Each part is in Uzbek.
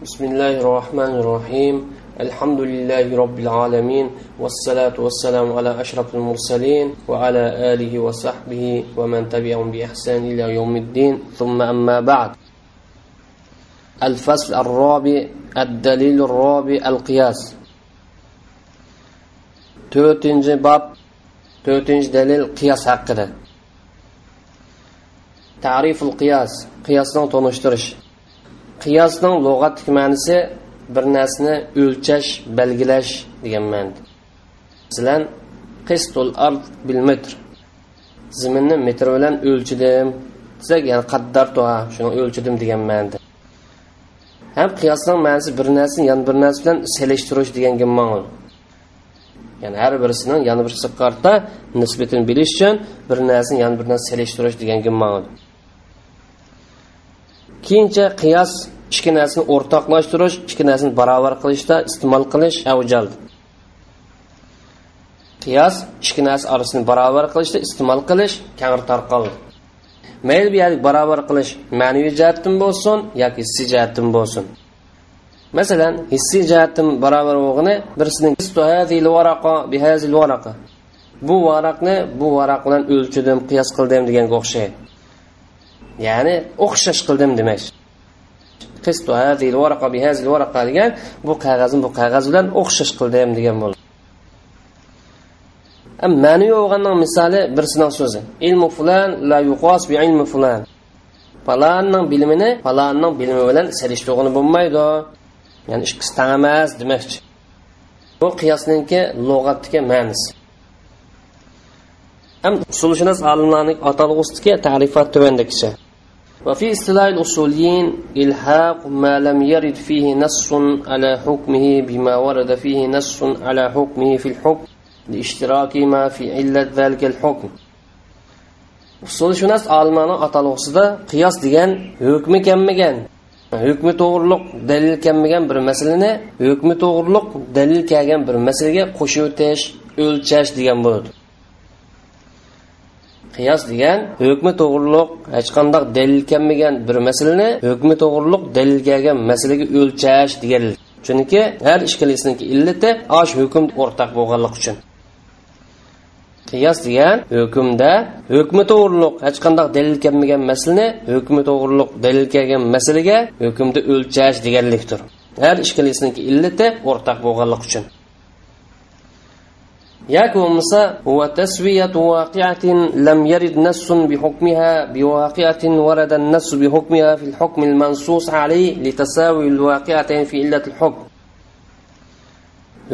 بسم الله الرحمن الرحيم. الحمد لله رب العالمين والصلاة والسلام على أشرف المرسلين وعلى آله وصحبه ومن تبعهم بإحسان إلى يوم الدين. ثم أما بعد. الفصل الرابع الدليل الرابع القياس. to'rtinchi bob to'rtinchi dalil qiyos haqida tariful qiyos qiyosning tonishtirish qiyosning lug'atlik ma'nosi bir narsani o'lchash belgilash degan ma'noda. Masalan qistul ard bil metr. Zaminni metr bilan o'lchidim. Desak ya'ni qaddar toa shuni o'lchidim degan ma'noda. Ham qiyosning ma'nosi bir narsani yana bir narsa bilan selishtirish deganga ma'no ya'ni har birisini yana birisiga qarta nisbatini bilish uchun bir narsani yana bir narsa selishtirish deganga ma'no keyincha qiyos ikki narsani o'rtoqlashtirish ikki narsani barobar qilishda iste'mol qilish avjal. Qiyos ikki narsa orasini barobar qilishda iste'mol qilish kangri tarqaldi mayli bu yerda barobar qilish ma'naviy jihatdan bo'lsin yoki hissiy jihatdan bo'lsin. Masalan hissiy jihatdan barobar bo'lgani birisining bu varaqni bu varaq bilan o'lchadim qiyos qildim deganga o'xshaydi ya'ni o'xshash qildim demak. Degan bu qog'ozni bu qog'oz bilan o'xshash qildim degan bo'ladi ma'ni bo'lganning misoli birisining so'zi. Ilmu fulan la yuqos bi ilmi fulan. Falonning bilimini falonning bilimi bilan selishtirg'ini bo'lmaydi. Ya'ni ikkisi tang emas demoqchi bu qiyosninki lug'atdagi ma'nisi. ham usulshunos olimlarning atalg'usidagi ta'rifot tuvandagicha وفي اصطلاح الأصوليين إلحاق ما لم يرد فيه نص على حكمه بما ورد فيه نص على حكمه في الحكم لاشتراك ما في علة ذلك الحكم usulshunos olimlarni atalg'usida qiyos degan hukmi kelmagan hukmi to'g'riliq dalil kelmagan bir masalani hukmi to'g'riliq dalil kelgan bir masalaga qo'shib o'tish o'lchash degan bo'ladi Qiyos degan hukmi to'g'riliq hech qanday dalil kelmagan bir masalani hukmi to'g'riliq dalil kelgan masalaga o'lchash degan chunki har ikkalasiniki illati osh hukm o'rtaq bo'lganligi uchun. Qiyos degan hukmda hukmi to'g'riliq hech qanday dalil kelmagan masalani hukmi to'g'riliq dalil kelgan masalaga hukmda o'lchash deganlikdir. Har ikkalasiniki illati o'rtaq bo'lganligi uchun. Yoki bo'lmasa huwa tasviyatu waqi'atin lam yarid nassun bihukmiha biwaqi'atin warada nassu bihukmiha fi al-hukm al-mansus alayh litasawi al-waqi'atayn fi illat al-hukm.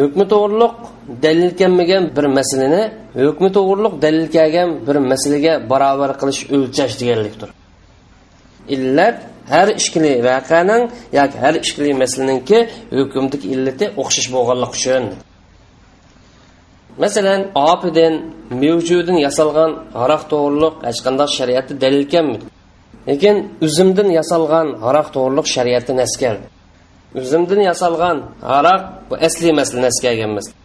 Hukmi to'g'riliq dalil kelmagan bir masalani hukmi to'g'riliq dalil kelgan bir masalaga barobar qilish o'lchash deganlikdir. Illat har ishkili vaqaning yoki har ishkili masalaninki hukmdagi illati o'xshash bo'lganligi uchun. Masalan opidan mavjudin yasalgan haroq to'g'riliq hech qanday shariatda dalil kelmaydi lekin uzumdan yasalgan haroq to'g'riliq shariatda nas keldi uzumdan yasalgan haroq bu asli masala nas kelgan masala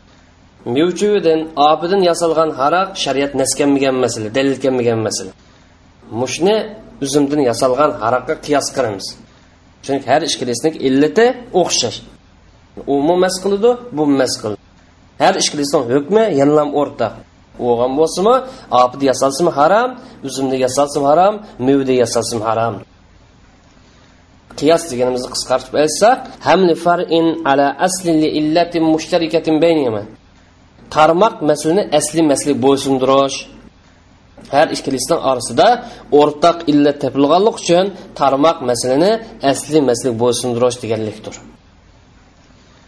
mavjudin opidan yasalgan haroq shariat nas kelmagan masala dalil kelmagan masala mushni uzumdan yasalgan haroqqa qiyos qilamiz chunki har ikkalasining illati o'xshash u mas qiladi bu mas qiladi har ikkalasining hukmi yanlam o'rtaq o'g'an bo'lsimi opida yasalsimi harom uzumda yasalsimi harom mevda yasalsimi harom qiyos deganimizni qisqartib aytsak hamli farin ala asli li illatin mushtarikatin baynihima tarmoq masalani asli masli bo'ysundirish har ikkalasining orasida o'rtaq illat topilganlik uchun tarmoq masalani asli masli bo'ysundirish deganlikdir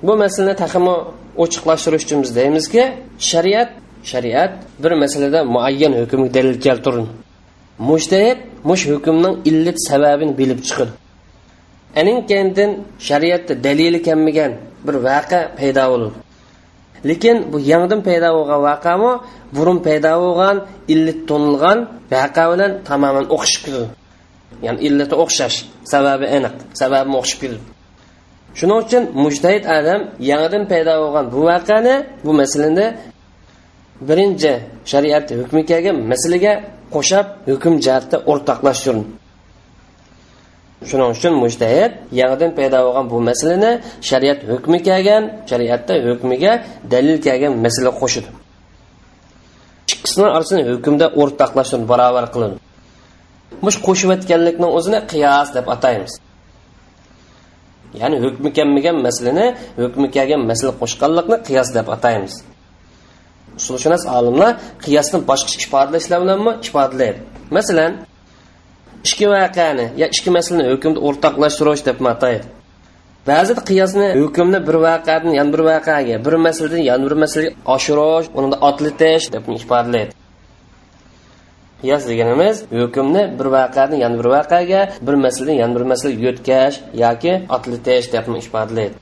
bu masalani taximi ochiqlashtirish uchun biz deymizki shariat shariat bir masalada muayyan hukmga dalil keltirin. Mujtahid mush hukmning illat sababini bilib chiqin. Aninkandin shariatda dalili kelmagan bir vaqa paydo bo'ladi lekin bu yangidan paydo bo'lgan vaqami burun paydo bo'lgan illat to'nilgan vaqa bilan tamoman o'xshab ketadi. Ya'ni illati o'xshash sababi aniq sababi o'xshab ketadi. Shuning uchun mujtahid adam yangidan paydo bo'lgan bu voqeani bu masalani birinchi shariat hukmi kelgan masalaga qo'shab hukm jihatda o'rtoqlashtirin shuning uchun mujtahid yangidan paydo bo'lgan bu masalani shariat hukmi kelgan shariatda hukmiga dalil kelgan masala qo'shidi ikkisini orasini hukmda o'rtoqlashtirib barobar qiladi mush qo'shiyotganlikning o'zini qiyos deb ataymiz. Ya'ni hukmi kelmagan masalani hukmi kelgan masala qo'shganlikni qiyos deb ataymiz. Usulshunos olimlar qiyosni boshqa ifodalashlar bilanmi ifodalaydi masalan ikki voqeani yo ikki masalani hukmda o'rtoqlashtirish deb ataydi ba'zida qiyosni hukmni bir voqeadan yana bir voqeaga bir masaladan yana bir masalaga oshirish uni otlitish deb ifodalaydi qiyos deganimiz hukmni bir voqeadan yana bir vaqaga bir masaladan yana bir masalaga yo'tkash yoki otlitish deb ifodalaydi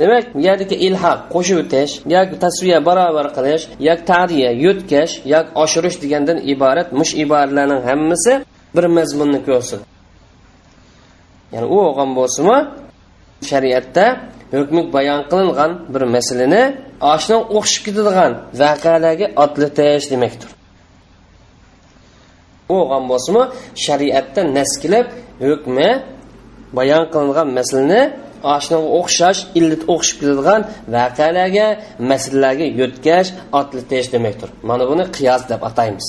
demak bu yerdagi ilhaq qo'shib o'tish yoki tasviya barobar qilish yoki tariya yo'tkash yoki oshirish degandan iborat mush iboralarning hammasi bir mazmunni ko'rsin ya'ni u bo'lgan bo'lsinmi shariatda hukmi bayon qilingan bir masalani oshna o'xshib ketadigan voqealarga otlitish demakdir. U bo'lgan shariatda naskilab hukmi bayon qilingan masalani shunga o'xshash illat o'xshab ketadigan voqealarga masalalarga yo'tkash otlitish demakdir mana buni qiyos deb ataymiz.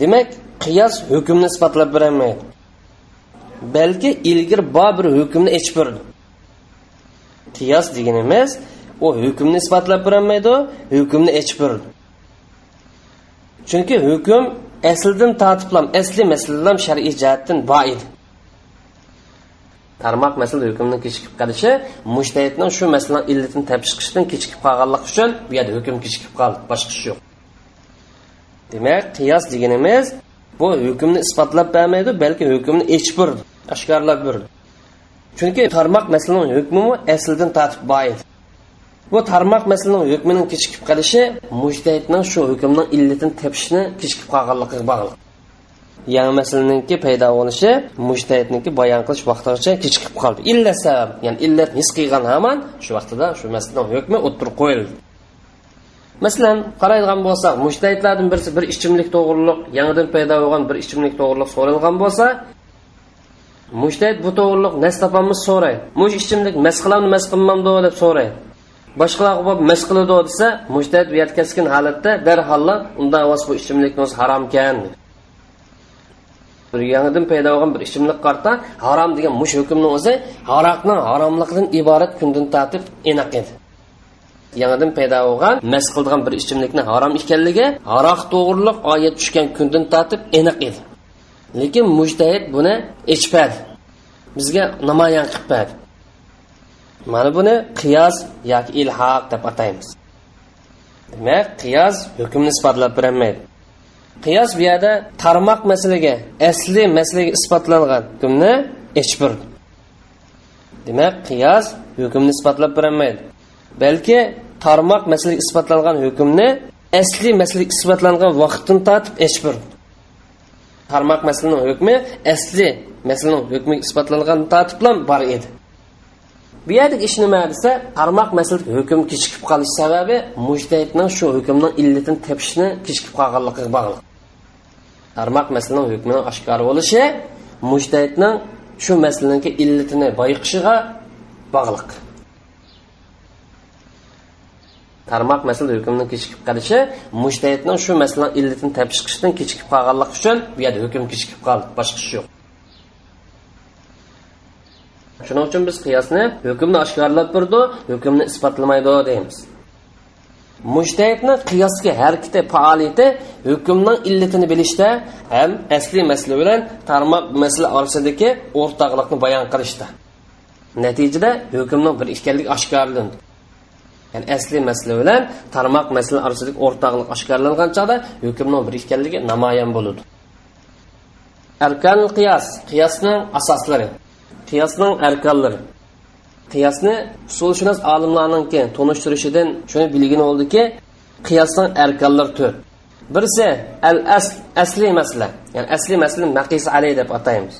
Demak qiyos hukmni isbotlab berolmaydi. Balki ilgari bor bir hukmni echib berdi. Qiyos deganimiz u hukmni isbotlab berolmaydi hukmni echib berdi. Chunki hukm aslidan tortiblam asli masalalar shar'iy jihatdan bor edi tarmoq masala hukmni kechikib qolishi mushtahidning shu masalaning illatini topib chiqishdan kechikib qolganligi uchun bu yerda hukm kechikib qoldi boshqa ish yo'q demak qiyos deganimiz bu hukmni isbotlab bermaydi balki hukmni echib berdi oshkorlab berdi chunki tarmoq masalaning hukmi aslidan tortib bor edi bu tarmoq masalaning hukmining kechikib qolishi mushtahidning shu hukmning illatini tepishni kechikib qolganligiga bog'liq. Yangi masalaninki paydo bo'lishi mushtahidniki bayon qilish vaqtigacha kechikib qoldi. Illat sabab ya'ni illat his qilgan hamon shu vaqtida shu masalaning hukmi o'ttirib qo'yildi. Masalan qaraydigan bo'lsak mushtahidlardan birisi bir ichimlik to'g'riliq yangidan paydo bo'lgan bir ichimlik to'g'riliq so'ralgan bo'lsa mushtahid bu to'g'riliq nas topamiz so'raydi. Mush ichimlik mas qilamni mas qilmamdi deb so'raydi. Boshqalarga bo'lib mas qiladi desa mushtahid bu kasgan holatda darholla unda bu ichimlik o'zi harom ekan. Bir yangidan paydo bo'lgan bir ichimlik qarta harom degan mush hukmni o'zi haroqning haromligidan iborat kundan tatib aniq edi. Yangidan paydo bo'lgan mas qilgan bir ichimlikni harom ekanligi haroq to'g'riliq oyat tushgan kundan tatib aniq edi. Lekin mujtahid buni ichpadi. Bizga namoyon qilib mana buni qiyos yoki ilhoq deb ataymiz. Demak qiyos hukmni isbotlab berolmaydi. Qiyos bu yerda tarmoq masalaga asli masalaga isbotlangan hukmni echbir demak qiyos hukmni isbotlab berolmaydi. Balki tarmoq masalaga isbotlangan hukmni asli masalaga isbotlangan vaqtdan tortib echbir tarmoq masalaning hukmi asli masalaning hukmi isbotlangan tortib bilan bor edi. Bu yerdagi ish nima desa tarmoq masalada hukm kechikib qolish sababi mujtahidning shu hukmning illatini tepishni kechikib qolganligiga bog'liq tarmoq masalaning hukmini oshkor bo'lishi mujtahidning shu masalaning illatini boyiqishiga bog'liq tarmoq masala hukmni kechikib qolishi mujtahidning shu masalaning illatini topib chiqishdan kechikib qolganlik uchun bu yerda hukm kechikib qoldi boshqa ish yo'q shuning uchun biz qiyosni hukmni oshkorlab turdi hukmni isbotlamaydi deymiz. Mushtahidni qiyosga harakati faoliyati hukmning illatini bilishda ham asli masala bilan tarmoq masala orasidagi o'rtoqlikni bayon qilishda. Natijada hukmning bir ekanligi oshkorlandi ya'ni asli masala bilan tarmoq masala orasidagi o'rtoqlik oshkorlangan chog'da hukmning bir ekanligi namoyon bo'ladi arkan qiyos. Qiyosning asoslari. Qiyosning arkonlari qiyosni usulshunos olimlarninki tunishtirishidan shuni bilgin bo'ldiki qiyosning arkonlari to'rt. Birisi al asl asli masla ya'ni asli masla maqis alay deb ataymiz.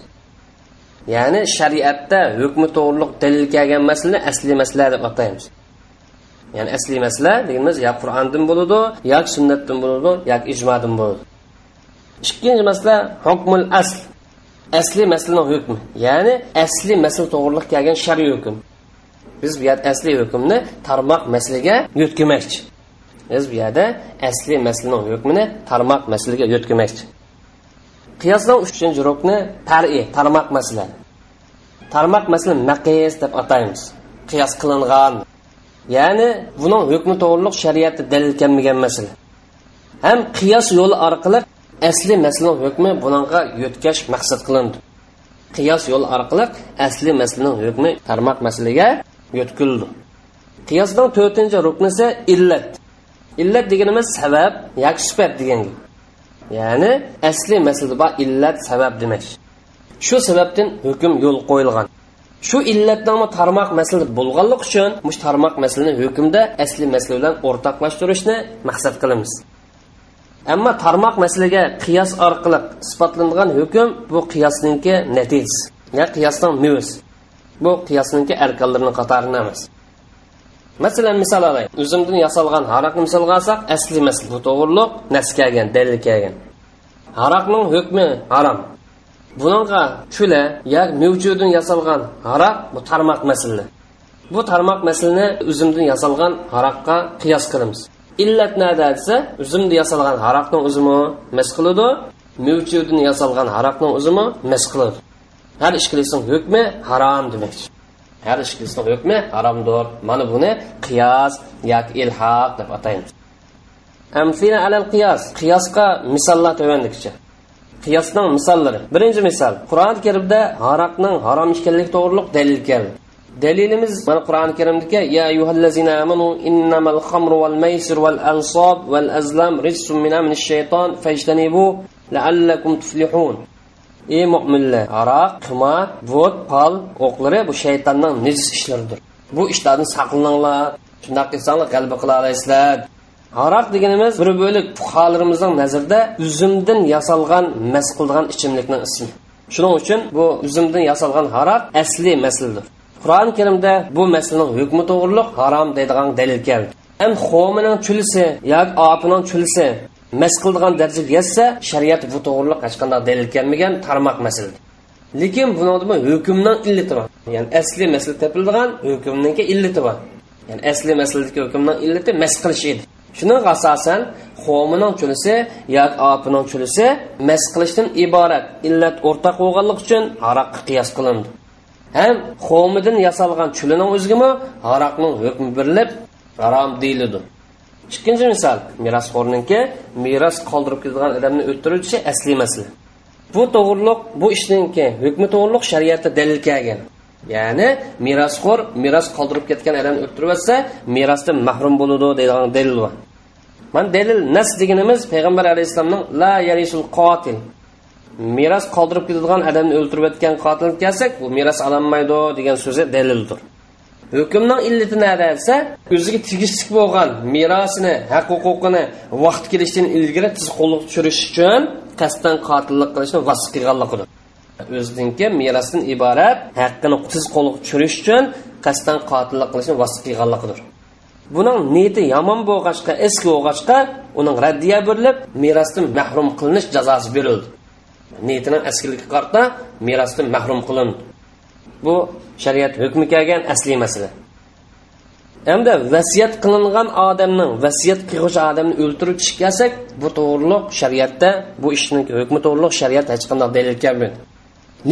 Ya'ni shariatda hukmi to'g'riliq dalil kelgan masala asli masla deb ataymiz. Ya'ni asli masala deganimiz yo qur'ondan bo'ladi yoki sunnatdan bo'ladi yoki ijmodan bo'ladi. Ikkinchi masala hukmul asl. Asli masalaning hukmi ya'ni asli masl to'g'riliq kelgan shariy hukm biz bu yerda asli hukmni tarmoq masalaga yo'tkamoqchi biz bu yerda asli masalaning hukmini tarmoq masalaga yo'tkamoqchi qiyosdan uchinchi rukni tari tarmoq masala tarmoq masala naqis deb ataymiz. Qiyos qilingan. Ya'ni buning hukmi to'g'riliq shariatda dalil kelmagan masala ham qiyos yo'li orqali asli masalaning hukmi bunga yo'tkash maqsad qilindi. Qiyos yo'li orqali asli masalaning hukmi tarmoq masalaga yo'tkildi qiyosning to'rtinchi ruknisi illat. Illat deganimiz sabab yoki sifat degan ya'ni asli masalada bor illat sabab demak. Shu sababdan hukm yo'l qo'yilgan. Shu illatni tarmoq masala bo'lganligi uchun mush tarmoq masalani hukmda asli masala bilan o'rtoqlashtirishni maqsad qilamiz. Ammo tarmoq masalaga qiyos orqali isbotlangan hukm bu qiyosninki natijasi ya qiyosning mevs bu qiyosninki arkonlarini qatorida emas. Masalan misol olay o'zimdan yasalgan haroqni misolga olsak asli masala bu to'g'riliq nas kelgan dalil kelgan. Haroqning hukmi harom. Bunga chula yo mavjudun yasalgan haroq bu tarmoq masala bu tarmoq masalani o'zimdan yasalgan haroqqa qiyos qilamiz. Illat nada desa uzumda yasalgan haroqni o'zimi mas qiladi mavjudun yasalgan haroqni o'zimi mas qiladi har ishqilisning hukmi harom demakchi har ishqilisning hukmi haromdir mana buni qiyos yoki ilhoq deb ataymiz amfina alal qiyos qiyosga misollar tovandikicha qiyosning misollari birinchi misol qur'oni karimda haroqning harom ekanligi to'g'riliq dalil keldi dalilimiz mana qur'oni karimdagi ya ayyuhallazina amanu innamal khamru wal maysir wal ansab wal azlam rijsun min amni shayton fajtanibu la'allakum tuflihun. Ey mo'minlar aroq qimor vot pal o'qlari bu shaytonning najis ishlaridir. Bu ishlardan saqlaninglar shundoq qilsanglar g'alaba qila olasizlar aroq deganimiz bir bo'lik fuqarolarimizning nazarida uzumdan yasalgan mas qilgan ichimlikning ismi. Shuning uchun bu uzumdan yasalgan aroq asli masldir. Qur'oni karimda bu masalaning hukmi to'g'riliq harom deydigan dalil keldi. Ham xomining chulisi yoki opining chulisi mas qildigan darajaga yetsa shariat bu to'g'riliq hech qanday dalil kelmagan tarmoq masala lekin buni hukmning illati bor. Ya'ni asli masala topildigan hukmniki illati bor. Ya'ni asli masaladagi hukmning illati mas qilish edi. Shuning asosan xomining chulisi yoki opining chulisi mas qilishdan iborat illat o'rtaq bo'lganligi uchun haroqqa qiyos qilindi. Ham xomidan yasalgan chulining o'zigimi haroqning hukmi berilib harom deyiladi ikkinchi misol merosxo'rniki meros qoldirib ketadigan odamni o'ltirishi asli masala bu to'g'riliq bu ishningki hukmi to'g'riliq shariatda dalil kelgan. Ya'ni merosxo'r meros qoldirib ketgan odamni o'ltirib yotsa merosdan mahrum bo'ladi deydigan dalil bor mana dalil nas deganimiz payg'ambar alayhissalomning la yarisul qotil. Meros qoldirib ketadigan odamni o'ltirib yotgan qotilni kelsak bu meros ololmaydi degan so'zi dalildir. Hukmning illati nada desa o'ziga tegishli bo'lgan merosini haq huquqini vaqt kelishidan ilgari tiz qo'lga tushirish uchun qasddan qotillik qilishni vasf qilganligidir. O'ziniki merosdan iborat haqqini tiz qo'lga tushirish uchun qasddan qotillik qilishni vasf qilganligidir. Buning niyati yomon bo'lg'achqa eski bo'lg'achqa uning raddiya berilib merosdan mahrum qilinish jazosi berildi. Niyatini askirlikka qarta merosdan mahrum qilin. Bu shariat hukmi kelgan asli masala. Hamda vasiyat qilingan odamning vasiyat qilg'uvchi odamni o'ltirib tushib kelsak bu to'g'riliq shariatda bu ishni hukmi to'g'riliq shariat hech qanday dalil kelmaydi.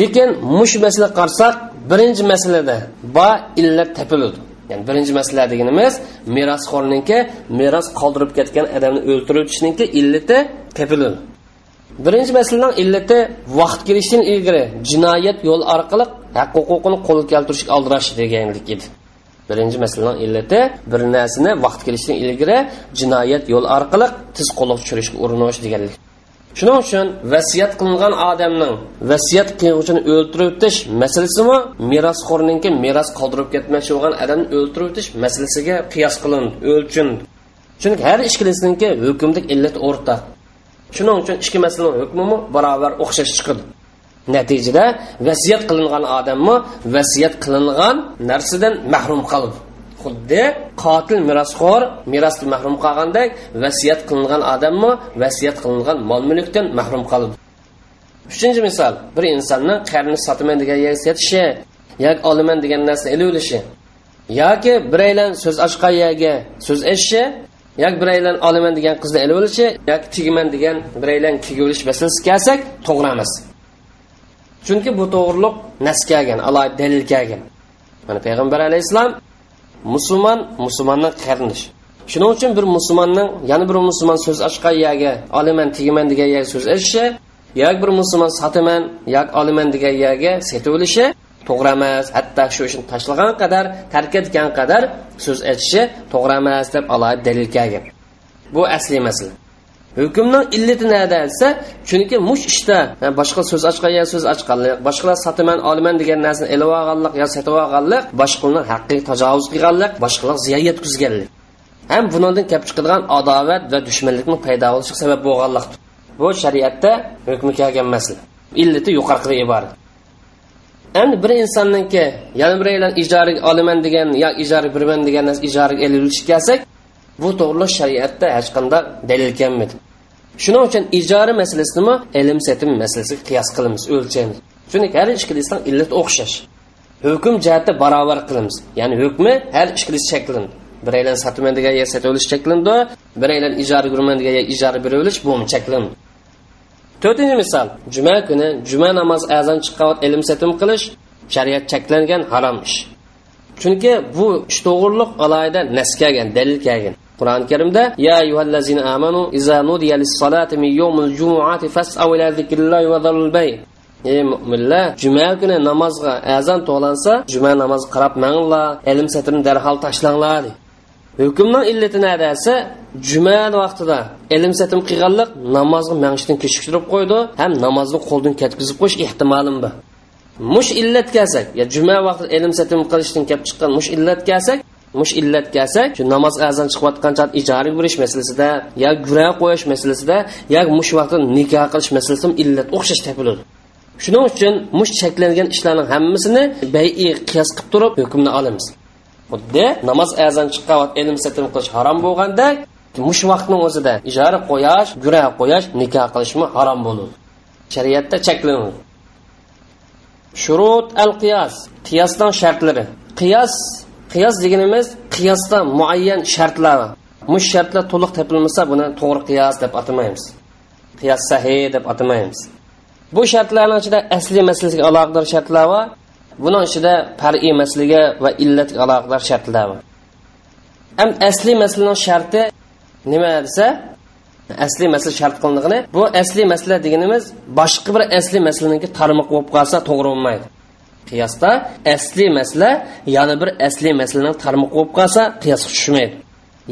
Lekin mush masala qarasak birinchi masalada ba illat topiladi ya'ni birinchi masala deganimiz merosxo'rniki meros qoldirib ketgan odamni o'ltirib o'tishniki illati topiladi birinchi masalaning illati vaqt kelishidan ilgari jinoyat yo'l orqali haq huquqini qo'lga keltirishga aldirash deganlik edi. Birinchi masalaning illati bir narsani vaqt kelishidan ilgari jinoyat yo'l orqali tiz qo'lga tushirishga urinish deganlik. Shuning uchun vasiyat qilingan odamning vasiyat qilg'uvchini o'ltirib o'tish masalasimi merosxo'rninki meros qoldirib ketmoqchi bo'lgan odamni o'ltirib o'tish masalasiga qiyos qilindi o'lchin chunki har ikkalasininki hukmdek illat o'rtaq shuning uchun ikki masalani hukmimi barobar o'xshash chiqadi. Natijada vasiyat qilingan odammi vasiyat qilingan narsadan mahrum qoldi xuddi qotil merosxo'r merosdan mahrum qolgandek vasiyat qilingan odammi vasiyat qilingan mol mulkdan mahrum qoldi uchinchi misol bir insonni qarni sotaman degan yerga setishi yoki olaman degan narsa ilib olishi yoki biraylan so'z ochgan yerga so'z aytishi yoki biraylan olaman degan qizni ilib olishi yoki tegiman degan biraylan tegib olish masalasi kelsak to'g'ri emas chunki bu to'g'riliq nas kelgan alohida dalil kelgan. Mana payg'ambar alayhissalom musulmon musulmonning qarindoshi shuning uchun bir musulmonning yana bir musulmon so'z ochgan yerga olaman tegiman degan yerga so'z aytishi yoki bir musulmon sotaman yoki olaman degan yerga setib olishi to'g'ri emas hatto shu ishni tashlagan qadar tark etgan qadar so'z aytishi to'g'ri emas deb alohida dalil kelgan bu asli masala. Hukmning illati nada desa chunki mush ishda boshqa so'z ochgan yo so'z ochganlik boshqalar sotaman olaman degan narsani ilib olganlik yo sotib olganlik boshqalarni haqqiga tajovuz qilganlik boshqalar ziyon yetkazganlik. Ham bundan kelib chiqadigan adovat va dushmanlikni paydo bo'lishiga sabab bo'lganlik bu shariatda hukmi kelgan masala. Illati yuqorqida iborat. Endi bir insonniki yana bir bilan ijaraga olaman degan yo ijara beraman degan narsa ijaraga ililish kelsak bu to'g'ri shariatda hech qanday dalil kelmadi shuning uchun ijara masalasini ilm setim masalasiga qiyos qilamiz o'lchaymiz. Chunki har ikkilisdan illat o'xshash. Hukm jihati barobar qilamiz. Ya'ni hukmi har ikkilisi shaklindi biraylan sotaman degan yer sotib olish cheklandi biraylan ijara beraman degan yer ijara berib olish bu cheklandi to'rtinchi misol. Juma kuni juma namozi azon chiqqan ilm setim qilish shariat cheklangan harom ish. Chunki bu ish to'g'riliq alohida nas kelgan dalil kelgan. Qur'oni karimda ya ayyuhallazina amanu iza nudiya lis-salati min yawmil jumu'ati fas'aw ila zikrillahi va dharul bay ey mo'minlar juma kuni namozga azon to'lansa juma namozi qarab manglar ilm setimni darhol tashlanglar hukmning illati nada desa juma vaqtida ilm satim qilganlik namozni manishdan kechiktirib qo'ydi ham namozni qo'ldan ketkizib qo'yish ehtimolim bor mush illat kelsak ya juma vaqtida ilm satim qilishdan kelib chiqqan mush illat kelsak mush illat kelsak shu namoz azon chiqayotgan chat ijara berish masalasida yo gura qo'yish masalasida yo mush vaqtda nikoh qilish masalasida illat o'xshash topiladi shuning uchun mush cheklangan ishlarning hammasini bayi qiyos qilib turib hukmni olamiz. Xuddi namoz azon chiqqan vaqt ilm setim qilish harom bo'lganda mush vaqtni o'zida ijara qo'yash gura qo'yash nikoh qilishmi harom bo'ladi shariatda cheklanadi shurut al qiyos qiyosdan shartlari. Qiyos qiyos deganimiz qiyosda muayyan shartlar. Mush shartlar to'liq topilmasa buni to'g'ri qiyos deb atamaymiz. Qiyos sahiy deb atamaymiz. Bu shartlarni ichida asli masalasiga aloqador shartlar bor buning ichida par emasligi va illatga aloqador shartlar ham asli masalaning sharti nima desa asli masala shart qilindigani bu asli masala deganimiz boshqa bir asli maslaniki tarmoq bo'lib qolsa to'g'ri bo'lmaydi. Qiyosda asli masala yana bir asli masalaning tarmoq bo'lib qolsa qiyosga tushmaydi.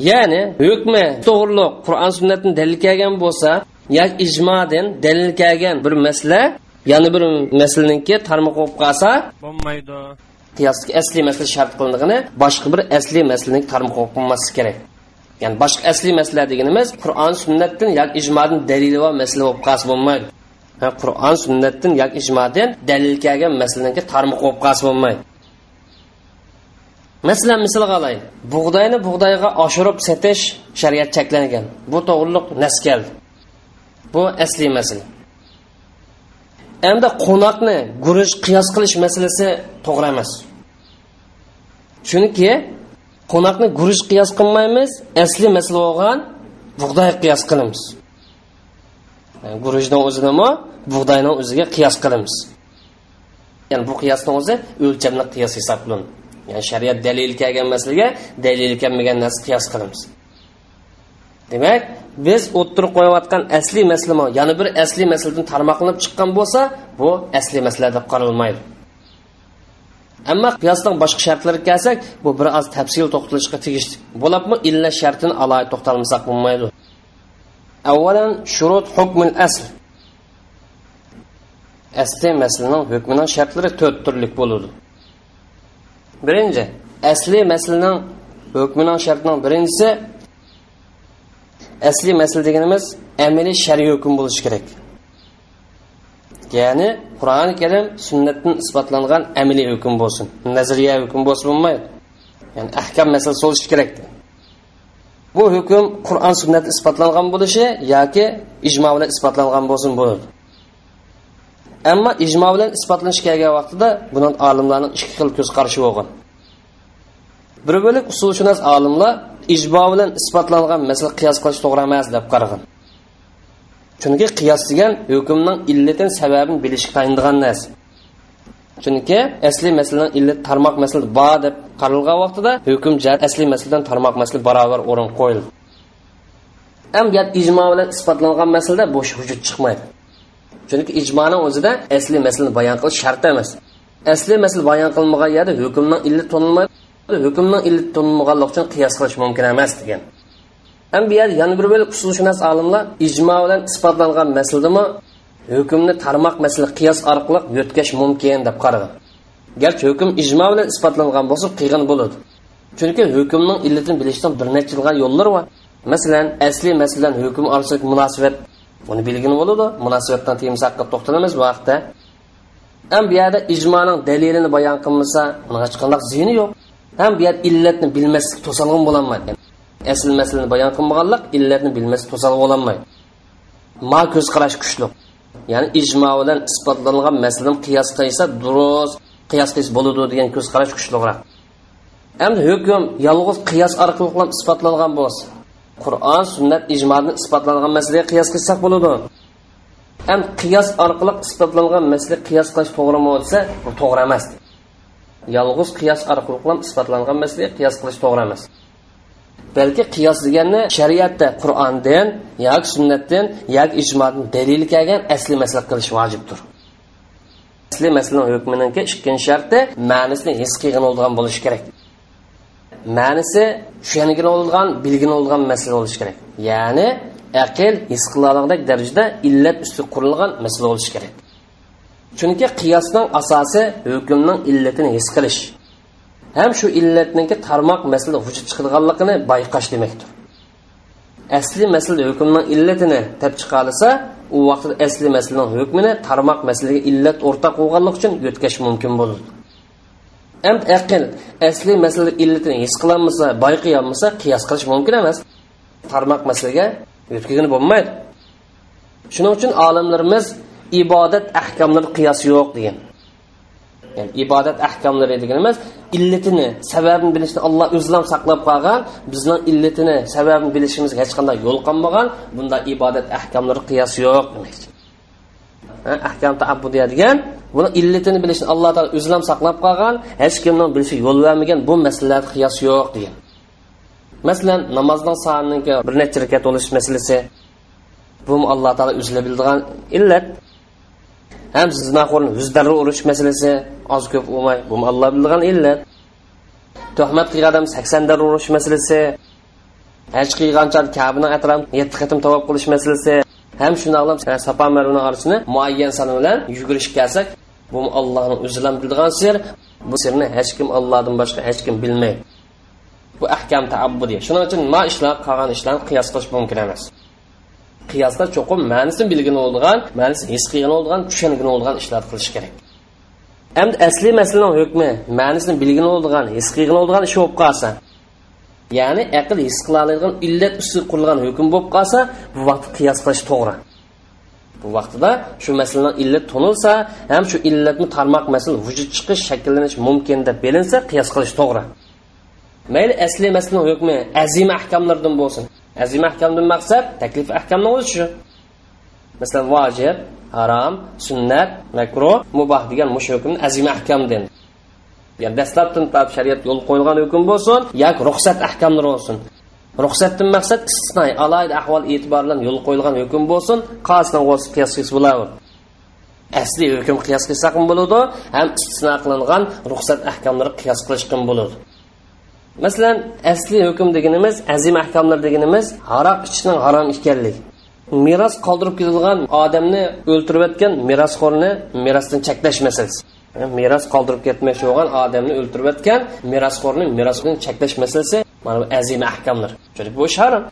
Ya'ni hukmi to'g'riliq qur'on sunnatdan dalil kelgan bo'lsa yoki ijmodan dalil kelgan bir masala yana bir masalaninki tarmoq bo'lib qolsa bo'lmaydi. qiyosdagi asliy masala shart qilindigani boshqa bir asliy masalaning tarmoq bo'lib qolmasligi kerak. Ya'ni boshqa asliy masala deganimiz qur'on sunnatdan yoki ijmodan dalili va masala bo'lib qolsa bo'lmaydi. Qur'on sunnatdan yoki ijmodan dalil kelgan masalaniki tarmoq bo'lib qolsa bo'lmaydi. Masalan misolga olaylik bug'doyni bug'doyga oshirib setish shariat cheklangan. Bu to'g'riliq nas keldi. Bu asliy masala endi qo'noqni guruch qiyos qilish masalasi to'g'ri emas. Chunki qo'noqni guruch qiyos qilmaymiz asli masala bo'lgan bug'doy qiyos qilamiz. Guruchni o'zinimi bug'doyni o'ziga qiyos qilamiz. Ya'ni bu qiyosni o'zi o'lchamli qiyos hisoblanadi. Ya'ni shariat dalil kelgan masalaga dalil kelmagan narsa qiyos qilamiz. Demak biz o'ttirib qo'yayotgan asli masala yana bir asli masladan tarmoqlanib chiqqan bo'lsa bu asli masla deb qaralmaydi. Ammo qiyosdan boshqa shartlarga kelsak bu bir oz tafsil to'xtalishga tegishli. Bo'ladimi illa shartini alohida to'xtalmasak bo'lmaydi. Avvalan shurut hukmul asl. Asli maslning hukmining shartlari to'rt turlik bo'ladi. Birinchi asli maslning hukmining shartining birinchisi asli masala deganimiz amaliy shar'iy hukm bo'lishi kerak. Ya'ni qur'oni karim sunnatdan isbotlangan amaliy hukm bo'lsin. Nazariya hukm bo'lsa bo'lmaydi. Ya'ni ahkam masalasi bo'lishi kerak. Bu hukm qur'on sunnat isbotlangan bo'lishi yoki ijmo bilan isbotlangan bo'lsin bo'ladi. Ammo ijmo bilan isbotlanish kelgan vaqtida buni olimlarning ikki xil ko'z qarashi bo'lgan. Bir bo'lik usulshunos olimlar ijbo bilan isbotlangan masala qiyos qilish to'g'ri emas deb qaragan chunki qiyos degan hukmning illatin sababini bilishga qiyindigan narsa. Chunki asli masalan illat tarmoq masala bor deb qaralgan vaqtida hukm jat asli masaladan tarmoq masala barobar o'rin qo'yildi. Ham bu ijmo bilan isbotlangan masalada bo'sh hujjat chiqmaydi. Chunki ijmoni o'zida asli masalani bayon qilish shart emas. Asli masala bayon qilinmagan yerda hukmning illat tonilmaydi. Hukmning illat tonilmaganligi uchun qiyos qilish mumkin emas degan. Ham bu yerda yana bir bo'lib usulshunos olimlar ijmo bilan isbotlangan masaladami hukmni tarmoq masala qiyos orqali yo'tkash mumkin deb qaragan garchi hukm ijmo bilan isbotlangan bo'lsa qiyin bo'ladi. Chunki hukmning illatini bilishdan bir necha yilgan yo'llar bor. Masalan asli masalan hukm orasidagi munosabat buni bilgin bo'ladi munosabatdan temsaqqa to'xtalamiz bu vaqtda. Ham bu yerda ijmoning dalilini bayon qilmasa uni hech qanday ziyni yo'q. Ham bu yerda illatni bilmaslik to'salg'in bo'lolmaydi asl masalani bayon qilmaganlik illatni bilmaslik to'salg'in bo'lolmaydi ma ko'z qarash kuchli ya'ni ijmo bilan isbotlangan masalani qiyos qilsa durust qiyos qilish bo'ladi degan ko'z qarash kuchliroq endi hukm yolg'iz qiyos orqali isbotlangan bo'lsa. Qur'on sunnat ijmodan isbotlangan masalaga qiyos qilsak bo'ladi ham qiyos orqali isbotlangan qiyos qilish to'g'rimi bo'lsa bu yolg'iz qiyos orqali isbotlangan masalaga qiyos qilish to'g'ri emas. Balki qiyos deganni shariatda qur'ondan yoki sunnatdan yoki ijmodan dalil kelgan asli masala qilish vojibdir. Asli masala hukminiki ikkinchi sharti ma'nisini his qilgan bo'lgan bo'lishi kerak. Ma'nisi tushangin bo'lgan bilgin bo'lgan masala bo'lishi kerak. Ya'ni aql his qiladigan darajada illat usti qurilgan masala bo'lishi kerak. Chunki qiyosning asosi hukmning illatini his qilish. Ham shu illatniki tarmoq masala vujud chiqarganligini bayqash demakdir. Asli masala hukmning illatini tab chiqarsa u vaqtda asli masalaning hukmini tarmoq masalaga illat o'rtaq bo'lganligi uchun yo'tkash mumkin bo'ladi endi aql asli masala illatini his qilolmasa bayqayolmasa qiyos qilish mumkin emas. Tarmoq masalaga yo'tkazgani bo'lmaydi. Shuning uchun olimlarimiz ibodat ahkomlari qiyosi yo'q degan. Yani ibodat ahkomlari deganimiz illatini sababini bilishni alloh o'zlam saqlab qolgan bizning illatini sababini bilishimizga hech qanday yo'l qolmagan bunda ibodat ahkomlari qiyosi yo'q demakchi ahkam taabbudiya degan buni illatini bilishni alloh taolo o'zlam saqlab qolgan hech kimning bilishi yo'l bermagan bu masalalarda qiyos yo'q degan. Masalan namozning soniki bir necha rakat bo'lish masalasi bu alloh taolo o'zla bildigan illat. Ham zinaxo'rni yuz darra urish masalasi oz ko'p bo'lmay bu alloh bilgan illat. Tuhmat qilgan odam sakson darra urish masalasi haj qilgancha kabini atrofini yetti qatim tavob qilish masalasi ham shundoqlam safa marvani orasini muayyan sana bilan yugurish kelsak bu allohni o'zi ham bilgan sir bu sirni hech kim allohdan boshqa hech kim bilmaydi. Bu ahkam taabbudiy shuning uchun ma ishlar qolgan ishlarni qiyos qilish mumkin emas. Qiyosda cho'qim ma'nisini bilgin bo'lgan ma'nisini his qilgan bo'lgan tushungan bo'lgan ishlar qilish kerak. Endi asli masalaning hukmi ma'nisini bilgin bo'lgan his qilgan bo'lgan ish bo'lib qolsa ya'ni aql his qiladigan illat ustida qurilgan hukm bo'lib qolsa bu vaqt qiyos qilish to'g'ri. Bu vaqtida shu masalaning illat tunilsa ham shu illatni tarmoq masala vujud chiqish shakllanish mumkin deb bilinsa qiyos qilish to'g'ri. Mayli asli masalaning hukmi azima ahkamlardan bo'lsin. Azima ahkamdan maqsad taklif ahkamni o'zi shu masalan vojib harom sunnat makruh muboh degan mush hukmni azima ahkam dendi ya'ni dastlabdan shariat yo'l qo'yilgan hukm bo'lsin yoki ruxsat ahkamlari bo'lsin. Ruxsatdan maqsad istisnoy alayda ahvol yo'l qo'yilgan hukm bo'lsin qasdan qiyos asli hukm ham bo'ladi ham istisno qilingan ruxsat ahkamlari qiyos qilish bo'ladi. Masalan asli hukm deganimiz azim ahkomlar deganimiz haroq ichishni harom ekanligi. Meros qoldirib ketilgan odamni o'ltirayotgan merosxo'rni merosdan cheklash masalasi meros qoldirib ketmoqchi bo'lgan odamni o'ltirayotgan merosxo'rni merosdan cheklash masalasi mana bu azima ahkamlar chunki bu ish harom.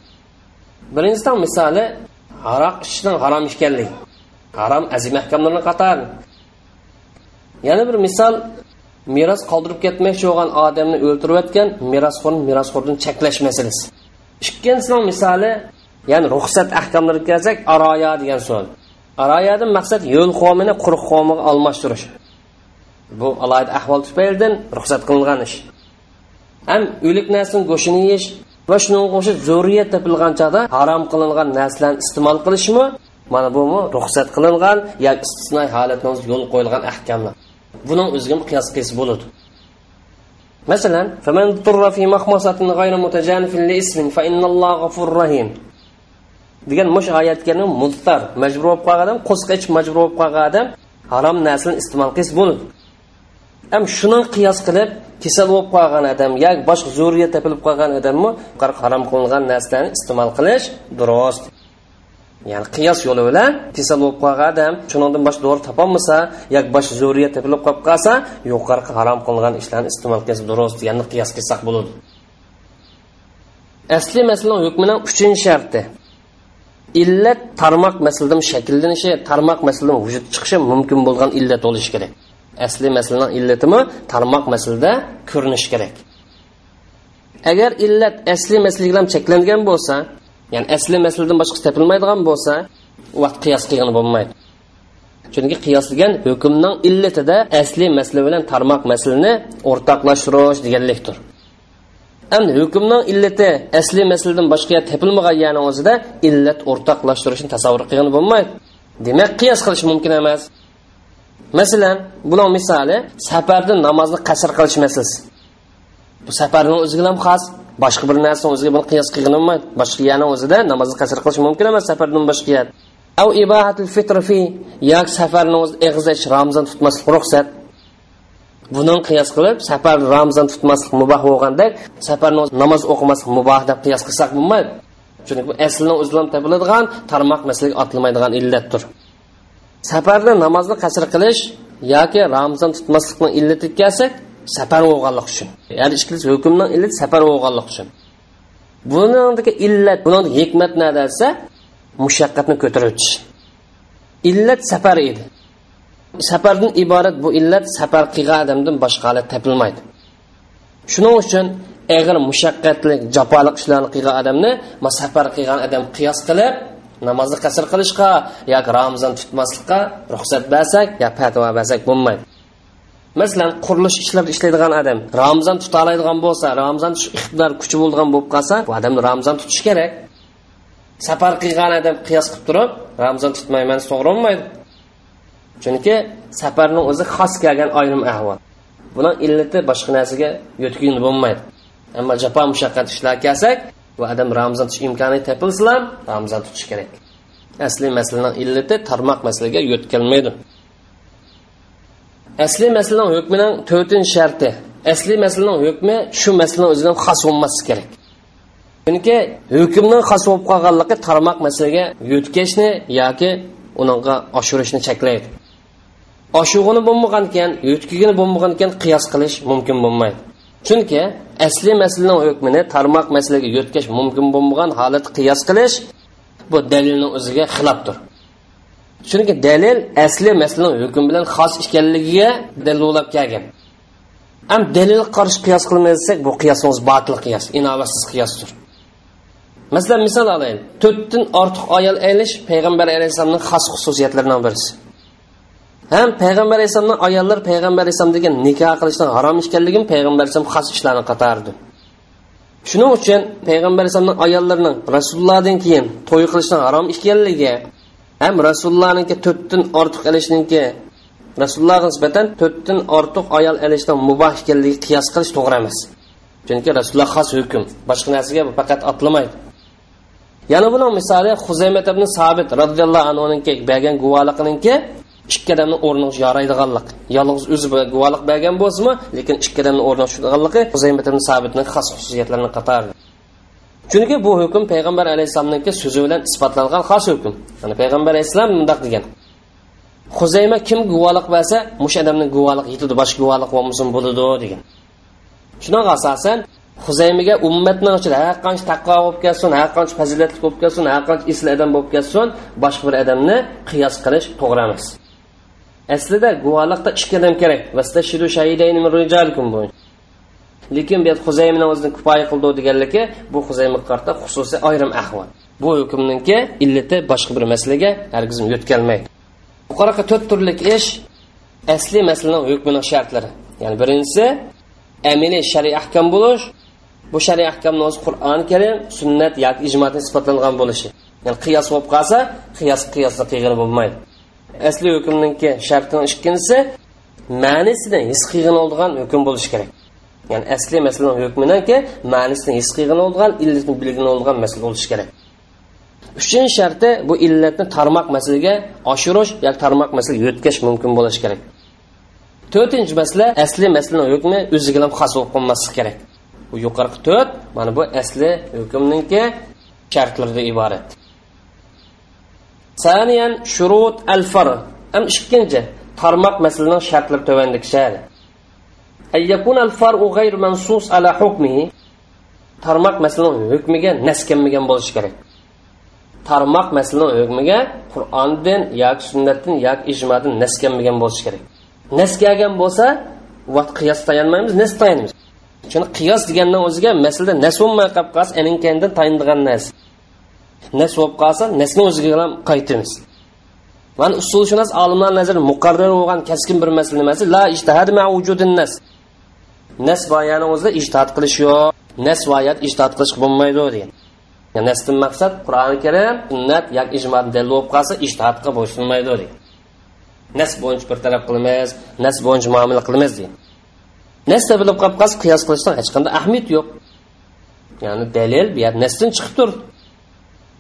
Birinchidan misoli haroq ichishning harom ekanligi. Harom azima ahkomlarni qatori. Yana bir misol meros qoldirib ketmoqchi bo'lgan odamni o'ltirayotgan merosxo'rni merosxo'rdan cheklash masalasi ikkinchisining misoli ya'ni ruxsat ahkomlariga kelsak aroya degan so'z aroyadan maqsad yo'l qomini quruq qomiga almashtirish. Bu alohida ahvol tufaylidan ruxsat qilingan ish. Ham o'lik narsani go'shtini yeyish va shunga qo'shib zurriyat topilgan chog'da harom qilingan narsalarni iste'mol qilishmi mana bumi ruxsat qilingan yoki istisnoy holatni yo'l qo'yilgan ahkamlar. buning o'ziga ham qiyos qilsa bo'ladi. Masalan فمن اضطر في مخمصة غير متجانف لإسم فإن الله غفور رحيم degan mush oyatgani muztar majbur bo'lib qolgan odam qo'sqich majbur bo'lib qolgan odam harom narsani iste'mol qilsa bo'ladi. Ham shuni qiyos qilib kasal bo'lib qolgan odam yoki boshqa zo'riyat topilib qolgan odammi harom qilingan narsani iste'mol qilish durust. Ya'ni qiyos yo'li bilan kasal bo'lib qolgan odam shundan boshqa dori topolmasa yoki boshqa zo'riyat topilib qolib qolsa yuqori harom qilingan ishlarni iste'mol qilsa durust ya'ni qiyos qilsak bo'ladi. Asli masalaning hukmining uchinchi sharti. Illat tarmoq masaladan shakllanishi tarmoq masaladan vujud chiqishi mumkin bo'lgan illat bo'lishi kerak. Asli masalaning illatimi tarmoq masalada ko'rinishi kerak. Agar illat asli masala bilan cheklangan bo'lsa ya'ni asli masaladan boshqasi topilmaydigan bo'lsa u vaqt qiyos qilgan bo'lmaydi. Chunki qiyos degan hukmning illatida asli masla bilan tarmoq masalani o'rtoqlashtirish deganlikdir. Endi hukmning illati asli masaladan boshqa topilmagan yani o'zida illat o'rtoqlashtirishni tasavvur qilgan bo'lmaydi. Demak qiyos qilish mumkin emas. Masalan buning misoli safarda namozni qasr qilish masalasi. Bu safarni o'ziga ham xos boshqa bir narsani o'ziga buni qiyos qilgan boshqa yana o'zida namozni qasr qilish mumkin emas safardan boshqa yer av ibahatul fitr fi yoki safarni o'zida eg'izish ramzon tutmaslik ruxsat. Buning qiyos qilib safar ramzon tutmaslik muboh bo'lgandek safarni namoz o'qimaslik muboh deb qiyos qilsak bo'lmaydi. Chunki bu aslini o'zidan topiladigan tarmoq masalaga otilmaydigan illatdir. Safarda namozni qasr qilish yoki ramzon tutmaslikning illati kelsak safar bo'lganlik uchun. Ya'ni ikkilisi hukmning illat safar bo'lganlik uchun. Bunidagi illat buni hikmat nima desa mushaqqatni ko'tarib illat safar edi. Safardan iborat bu illat safar qilgan odamdan boshqa holat topilmaydi. Shuning uchun agar mushaqqatli jafoliq ishlarni qilgan odamni safar qilgan odam qiyos qilib namozni qasr qilishga yoki ramzon tutmaslikqa ruxsat bersak yo fatvo bersak bo'lmaydi. Masalan qurilish ishlarida ishlaydigan odam ramzon tuta oladigan bo'lsa ramzon tutish iqtidor kuchi bo'lgan bo'lib qolsa bu odam ramzon tutishi kerak. Safar qilgan odam qiyos qilib turib ramzon tutmayman to'g'ri bo'lmaydi chunki safarning o'zi xos kelgan ayrim ahvol. Buni illati boshqa narsaga yo'tkin bo'lmaydi. Ammo jafo mushaqqat ishlar kelsak bu odam ramzon tutish imkoni topilsa ham ramzon tutish kerak. Asli masalaning illati tarmoq masalaga yo'tkalmaydi asli masalaning hukmining to'rtinchi sharti. Asli masalaning hukmi shu masalaning o'zidan xos bo'lmasi kerak. Chunki hukmning xos bo'lib qolganligi tarmoq masalaga yutkashni yoki unga oshirishni cheklaydi. Oshug'ini bo'lmagan ekan yutkigini bo'lmagan ekan qiyos qilish mumkin bo'lmaydi. Chunki asli masalaning hukmini tarmoq masalaga yo'tkash mumkin bo'lmagan holat qiyos qilish bu dalilning o'ziga xilofdir. Chunki dalil asli masalan hukm bilan xos ekanligiga dalillab kelgan. Ham dalil qarshi qiyos qilmasak bu qiyosimiz botil qiyos inovatsiz qiyosdir. Masalan misol olaylik. To'rtdan ortiq ayol aylish payg'ambar alayhissalomning xos xususiyatlaridan birisi. Ham payg'ambar alayhissalomni ayollar payg'ambar alayhissalom degan nikoh qilishdan harom ekanligini payg'ambar alayhissalom xos ishlarni qatardi. Shuning uchun payg'ambar alayhissalomni ayollarining rasulullohdan keyin to'y qilishdan harom ekanligi ham rasulullohniki to'rtdan ortiq ilishniki rasulullohga nisbatan to'rtdan ortiq ayol ilishdan muboh ekanligi qiyos qilish to'g'ri emas. Chunki rasululloh xos hukm boshqa narsaga faqat otlamaydi. Yana buni misoli huzaymat ibn sabit roziyallohu anhuniki bergan guvohliqiniki ikki odamni o'rni yoraydiganlik. Yolg'iz o'zi guvohlik bergan bo'lsinmi lekin ikki odamni o'rni tushadiganligi huzaymat ibn sabitni xos xususiyatlarini qatori chunki bu hukm payg'ambar alayhissalomniki so'zi bilan isbotlangan xos hukm. Yani payg'ambar alayhissalom bundoq degan. Huzayma kim guvohlik bersa o'sha odamni guvohlik yetadi boshqa guvohlik bo'lmasin bo'ladi degan. Shunaqa asosan huzaymiga ummatni ichida har qancha taqvo bo'lib kelsin har qancha fazilatli bo'lib kelsin har qancha isli odam bo'lib kelsin boshqa bir odamni qiyos qilish to'g'ri emas. Aslida guvohlikda ikki odam kerak. Lekin bu huzaymni o'zini kifoya qildi deganligi bu huzaymga qarta xususiy ayrim ahvol. Bu hukmninki illati boshqa bir masalaga hargiz yo'tkalmaydi qaraqa to'rt turlik ish asli masalaning hukmining shartlari. Ya'ni birinchisi amiliy shar'iy ahkam bo'lish. Bu shar'iy ahkamni o'zi qur'oni karim sunnat yoki ijmatni isbotlangan bo'lishi. Ya'ni qiyos bo'lib qolsa qiyos qiyosda qilg'ini bo'lmaydi. Asli hukmninki shartining ikkinchisi ma'nisini his qilg'in oldigan hukm bo'lishi kerak. Ya'ni asli masalaning hukminanki ma'nisini his qilgan bo'lgan illatni bilgan bo'lgan masala bo'lishi kerak. Uchinchi sharti bu illatni tarmoq masalaga oshirish yoki tarmoq masalaga yo'tkash mumkin bo'lishi kerak. To'rtinchi masala asli masalaning hukmi o'ziga ham xos bo'lib qolmasligi kerak. Bu yuqorqi to'rt mana bu asli hukmninki shartlardan iborat. Saniyan shurut al far ham ikkinchi tarmoq masalaning shartlari tuvandikishadi. Tarmoq masalan hukmiga naskanmagan bo'lishi kerak tarmoq masalan hukmiga qur'ondan yoki sunnatdan yoki ijmodan naskanmagan bo'lishi kerak nas kelgan bo'lsa vaqt qiyos tayanmaymiz nas tayanamiz chunki qiyos degandan o'ziga masalada nas bo'lmay qolib qolsa aninkandan tayindigan narsa nas bo'lib qolsa nasni o'ziga ham qaytamiz mana usulshunos olimlar nazar muqarrar bo'lgan kaskin bir masala nimasi la ijtihad ma vujudin nas nasvoyani o'zida ijtihod qilish yo'q. Nasvoyat ijtihod qilish bo'lmaydi degan nasdan maqsad qur'oni karim sunnat yoki ijmo dalil bo'lib qolsa ijtihodga bo'ysunmaydi degan nas bo'yicha bir taraf qilamiz nas bo'yicha muomala qilamiz degan nasda bilib qolib qolsa qiyos qilishdan hech qanday ahamiyat yo'q. Ya'ni dalil bu yer nasdan chiqib turdi.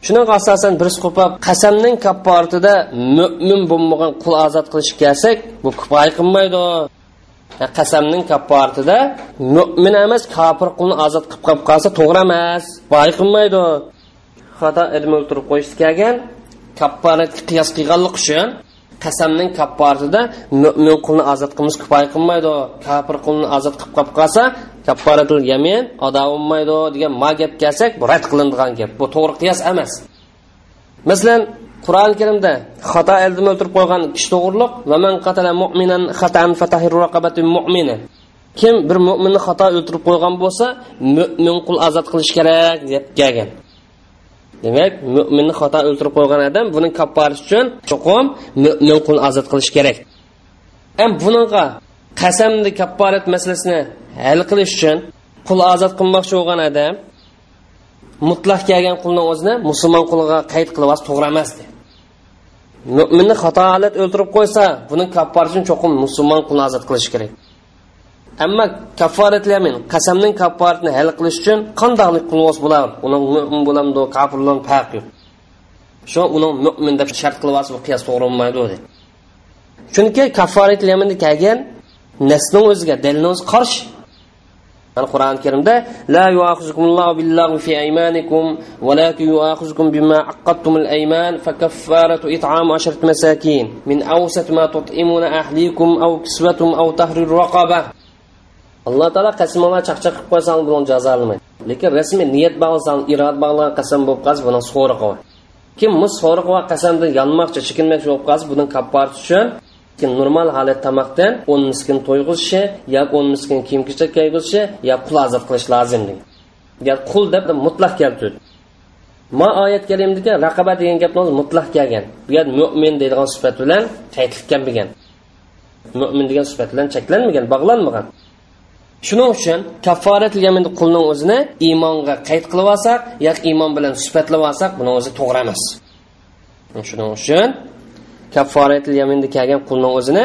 Shunaqa asosan bir qo'pab qasamning kapporatida mo'min bo'lmagan qul ozod qilishga kelsak bu kifoya qilmaydi. E, qasamning kapporatida mo'min emas kofir qulni ozod qilib qolib qolsa to'g'ri emas boy qilmaydi. Xato ilm o'ltirib qo'yish kelgan kapporatga qiyos qilganlik uchun qasamning kapporatida mo'min qulni ozod qilmish kifoya qilmaydi. Kofir qulni ozod qilib qolib qolsa kaffaratul yamin ado bo'lmaydi degan ma gap kelsak bu rad qilinadigan gap. Bu to'g'ri qiyos emas. Masalan qur'oni karimda xato ildimi o'ltirib qo'ygan kishi to'g'riliq va man qatala mu'minan xatan mu'mina. Kim bir mo'minni xato o'ltirib qo'ygan bo'lsa mo'min qul ozod qilish kerak deb kelgan. Demak mo'minni xato o'ltirib qo'ygan odam buni kapparasi uchun chuqum mo'min qulni ozod qilish kerak ham bunaqa qasamni kapparat masalasini hal qilish uchun qul ozod qilmoqchi bo'lgan odam mutlaq kelgan qulni o'zini musulmon quliga qayd qilib to'g'ri emas mo'minni xato o'ldirib o'ltirib qo'ysa buni uchun cho'qim musulmon qulni ozod qilish kerak. Ammo kafforatlamin qasamning kafforatini hal qilish uchun qandoqlik qilib bo'ladi uning mo'min bo'lamdi kofir bilan farq yo'q. Shu uning mo'min deb shart qilib olsa bu qiyos to'g'ri bo'lmaydi dedi chunki kafforatlaminni kelgan nasning o'ziga dalni o'zi qarshi. Yani Kur'an-ı Kerim'de La yuakhzukumullahu billahi fi eymanikum velakin yuakhzukum bima aqqattumul eyman fekaffaratu it'amu aşeret mesakin. Min awsat ma tut'imuna ahlikum aw kisvatum aw tahrir raqaba. Alloh taolo qasamlar chaqchaq qilib qo'ysang buni jazolamaydi lekin rasmiy niyat bog'lasang irod bog'lagan qasam bo'lib qolsa buni so'riqi kim mus so'riq va qasamdan yonmoqchi chekinmoqchi bo'lib qolsa buni kapparati uchun normal holatda tamoqdan o'n miskin to'yg'izishi yoki o'n miskin kiyim kechak kiygizishi yo qul ozod qilish lozim degan qul deb mutlaq kelib ma oyat kalimdagi raqaba degan gapni mutlaq kelgan. Bu yer mo'min deydigan sifat bilan qaydlikkan bo'lgan. Mo'min degan sifat bilan cheklanmagan bog'lanmagan. Shuning uchun kafforat yaminni qulning o'zini iymonga qayd qilib olsak yoki iymon bilan suhbatlab olsak buni o'zi to'g'ri emas. Shuning uchun kafforatil yaminda kelgan qulning o'zini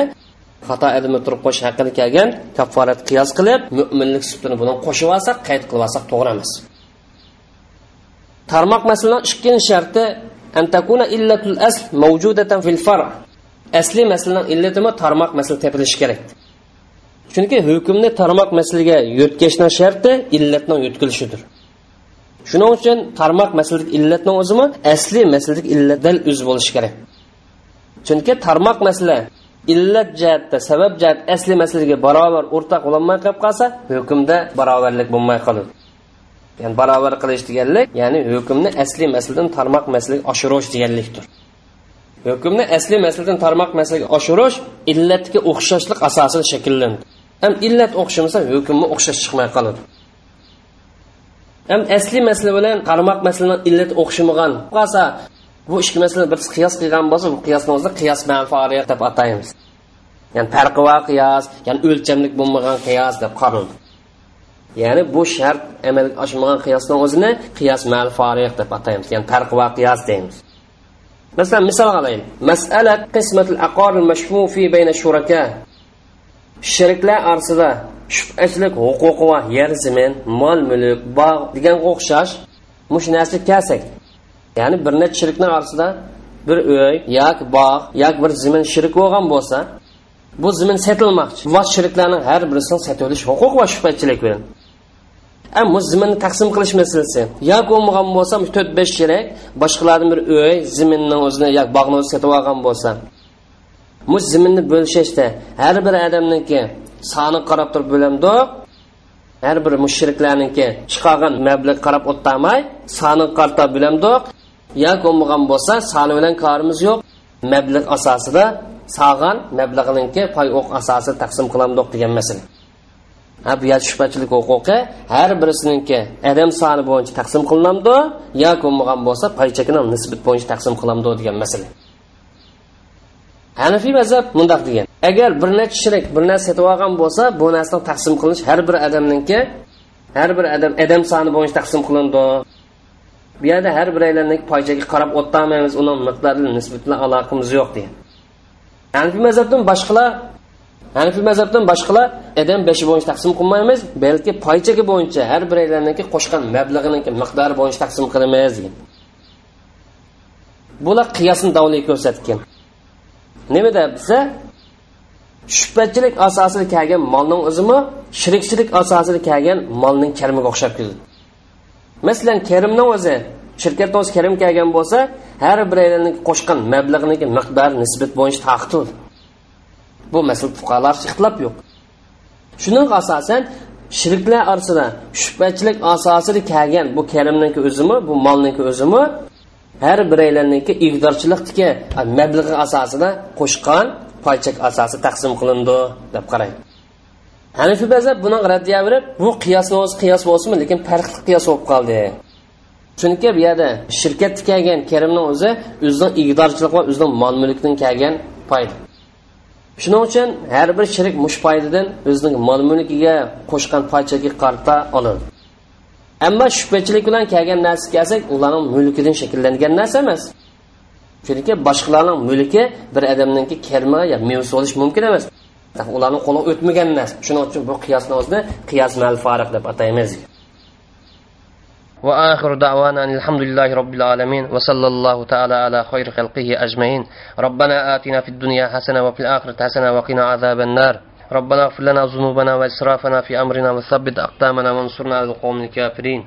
xato adimi turib qo'yish haqida kelgan kafforat qiyos qilib mo'minlik sutini bilan qo'shib olsak qayd qilib olsak to'g'ri emas tarmoq masalan ikkinchi sharti antakuna illatul asl mavjudatan fil far. Asli masalaning illatimi tarmoq masala tepilishi kerak. Chunki hukmni tarmoq masalaga yo'tkashni sharti illatning yo'tkilishidir shuning uchun tarmoq masalalik illatning o'zimi asli masalalik illatdan o'z bo'lishi kerak. Chunki tarmoq masala illat jihatda sabab jihat asli masalaga barobar o'rtaq bo'lolmay qolib qolsa hukmda barobarlik bo'lmay qoladi. Ya'ni barobar qilish deganlik ya'ni hukmni asli masaladan tarmoq masalaga oshirish deganlikdir. Hukmni asli masaladan tarmoq masalaga oshirish illatga o'xshashlik asosida shakllandi ham illat o'xshamasa hukmni o'xshash chiqmay qoladi. Ham asli masala bilan tarmoq masalani illat o'xshamagan qolsa bu ikki masalani bir qiyos qilgan bo'lsa bu qiyosni o'zida qiyos manfaat deb ataymiz. Ya'ni farqi va qiyos ya'ni o'lchamlik bo'lmagan qiyos deb qaraldi. Ya'ni bu shart amalga oshmagan qiyosni o'zini qiyos manfaat deb ataymiz. Ya'ni farqi va qiyos deymiz. Masalan misol olaylik masala qismatul aqor mashfu fi bayna shuraka. Sheriklar orasida shubhachilik huquqi va yer zamin mol mulk bog' deganga o'xshash mush narsa kelsak ya'ni bir necha shirkni orasida bir uy yoki bog' yoki bir zamin shirk bo'lgan bo'lsa bu zamin setilmoqchi. Va shirklarning har birisini sotib olish huquq va shubhachilik bilan. Bu zaminni taqsim qilish masalasi yoki bo'lmagan bo'lsa to'rt besh shirik boshqalarni bir uy ziminni o'zini yoki bog'ni o'zi sotib olgan bo'lsa bu zaminni bo'lishishda har bir odamniki soni qarab turib bo'lamdi har bir mushriklarniki chiqargan mablag' qarab o'ttamay soni qarta bo'lamdiq yo bo'lmagan bo'lsa soni bilan korimiz yo'q. Mablag' asosida sog'an mablag'ninki pay o'q asosida taqsim qilamdiq degan masala. Ha bu shubhachilik huquqi har birisiniki adam soni bo'yicha taqsim qilinamdi yo bo'lmagan bo'lsa paychakini nisbat bo'yicha taqsim qilamdi degan masala. Hanafiy mazhab mundoq degan. Agar bir necha shirik bir narsa sotib olgan bo'lsa bu narsani taqsim qilinish har bir odamniki har bir odam adam soni bo'yicha taqsim qilindi. Bu yerda har biraylarniki poychaga qarab o'tolmaymiz uni miqdori nisbat bilan aloqamiz yo'q degan. Hanafiy mazhabdan boshqalar hanifiy mazhabdan boshqalar adam beshi bo'yicha taqsim qilmaymiz balki poychaga bo'yicha har biraylarniki qo'shgan mablag'iniki miqdori bo'yicha taqsim qilamiz degan. Bular qiyosni davliy ko'rsatgan. Nimada debsa shubhachilik asosida kelgan molning o'zimi shirikchilik asosida kelgan molning karmiga o'xshab keldi masalan karimning o'zi shirkatni o'zi karim kelgan bo'lsa har biraylarni qo'shgan mablag'niki miqdor nisbat bo'yicha taqdir bu masala fuqarolar ixtilof yo'q. Shuning asosan shirklar orasida shubhachilik asosida kelgan bu karimniki o'zimi bu molniki o'zimi har biraylarniki igdorchilikniki mablag'i asosida qo'shgan poychak asosi taqsim qilindi deb qaraydi hanifiy mazhab buni raddiya berib bu qiyos o'zi qiyos bo'lsinmi lekin farqli qiyos bo'lib qoldi. Chunki bu yerda shirkat kelgan karimni o'zi o'zining igdorchilik va o'zining mol mulkdan kelgan foyda. Shuning uchun har bir shirik mush foydadan o'zining mol mulkiga qo'shgan poychaga qarta oladi ammo shubhachilik bilan kelgan narsa kelsak ularning mulkidan shakllangan narsa emas. Chunki boshqalarning mulki bir odamninki kerma yo mevsi bo'lishi mumkin emas. ularning qo'liga o'tmagan narsa shuning uchun bu qiyosni o'zini qiyos mal fariq deb ataymiz وآخر دعوانا أن الحمد لله رب العالمين وصلى الله تعالى على خير خلقه أجمعين ربنا آتنا في الدنيا حسنة وفي الآخرة حسنة وقنا عذاب النار ربنا اغفر لنا ذنوبنا وإسرافنا في أمرنا وثبت أقدامنا وانصرنا على القوم الكافرين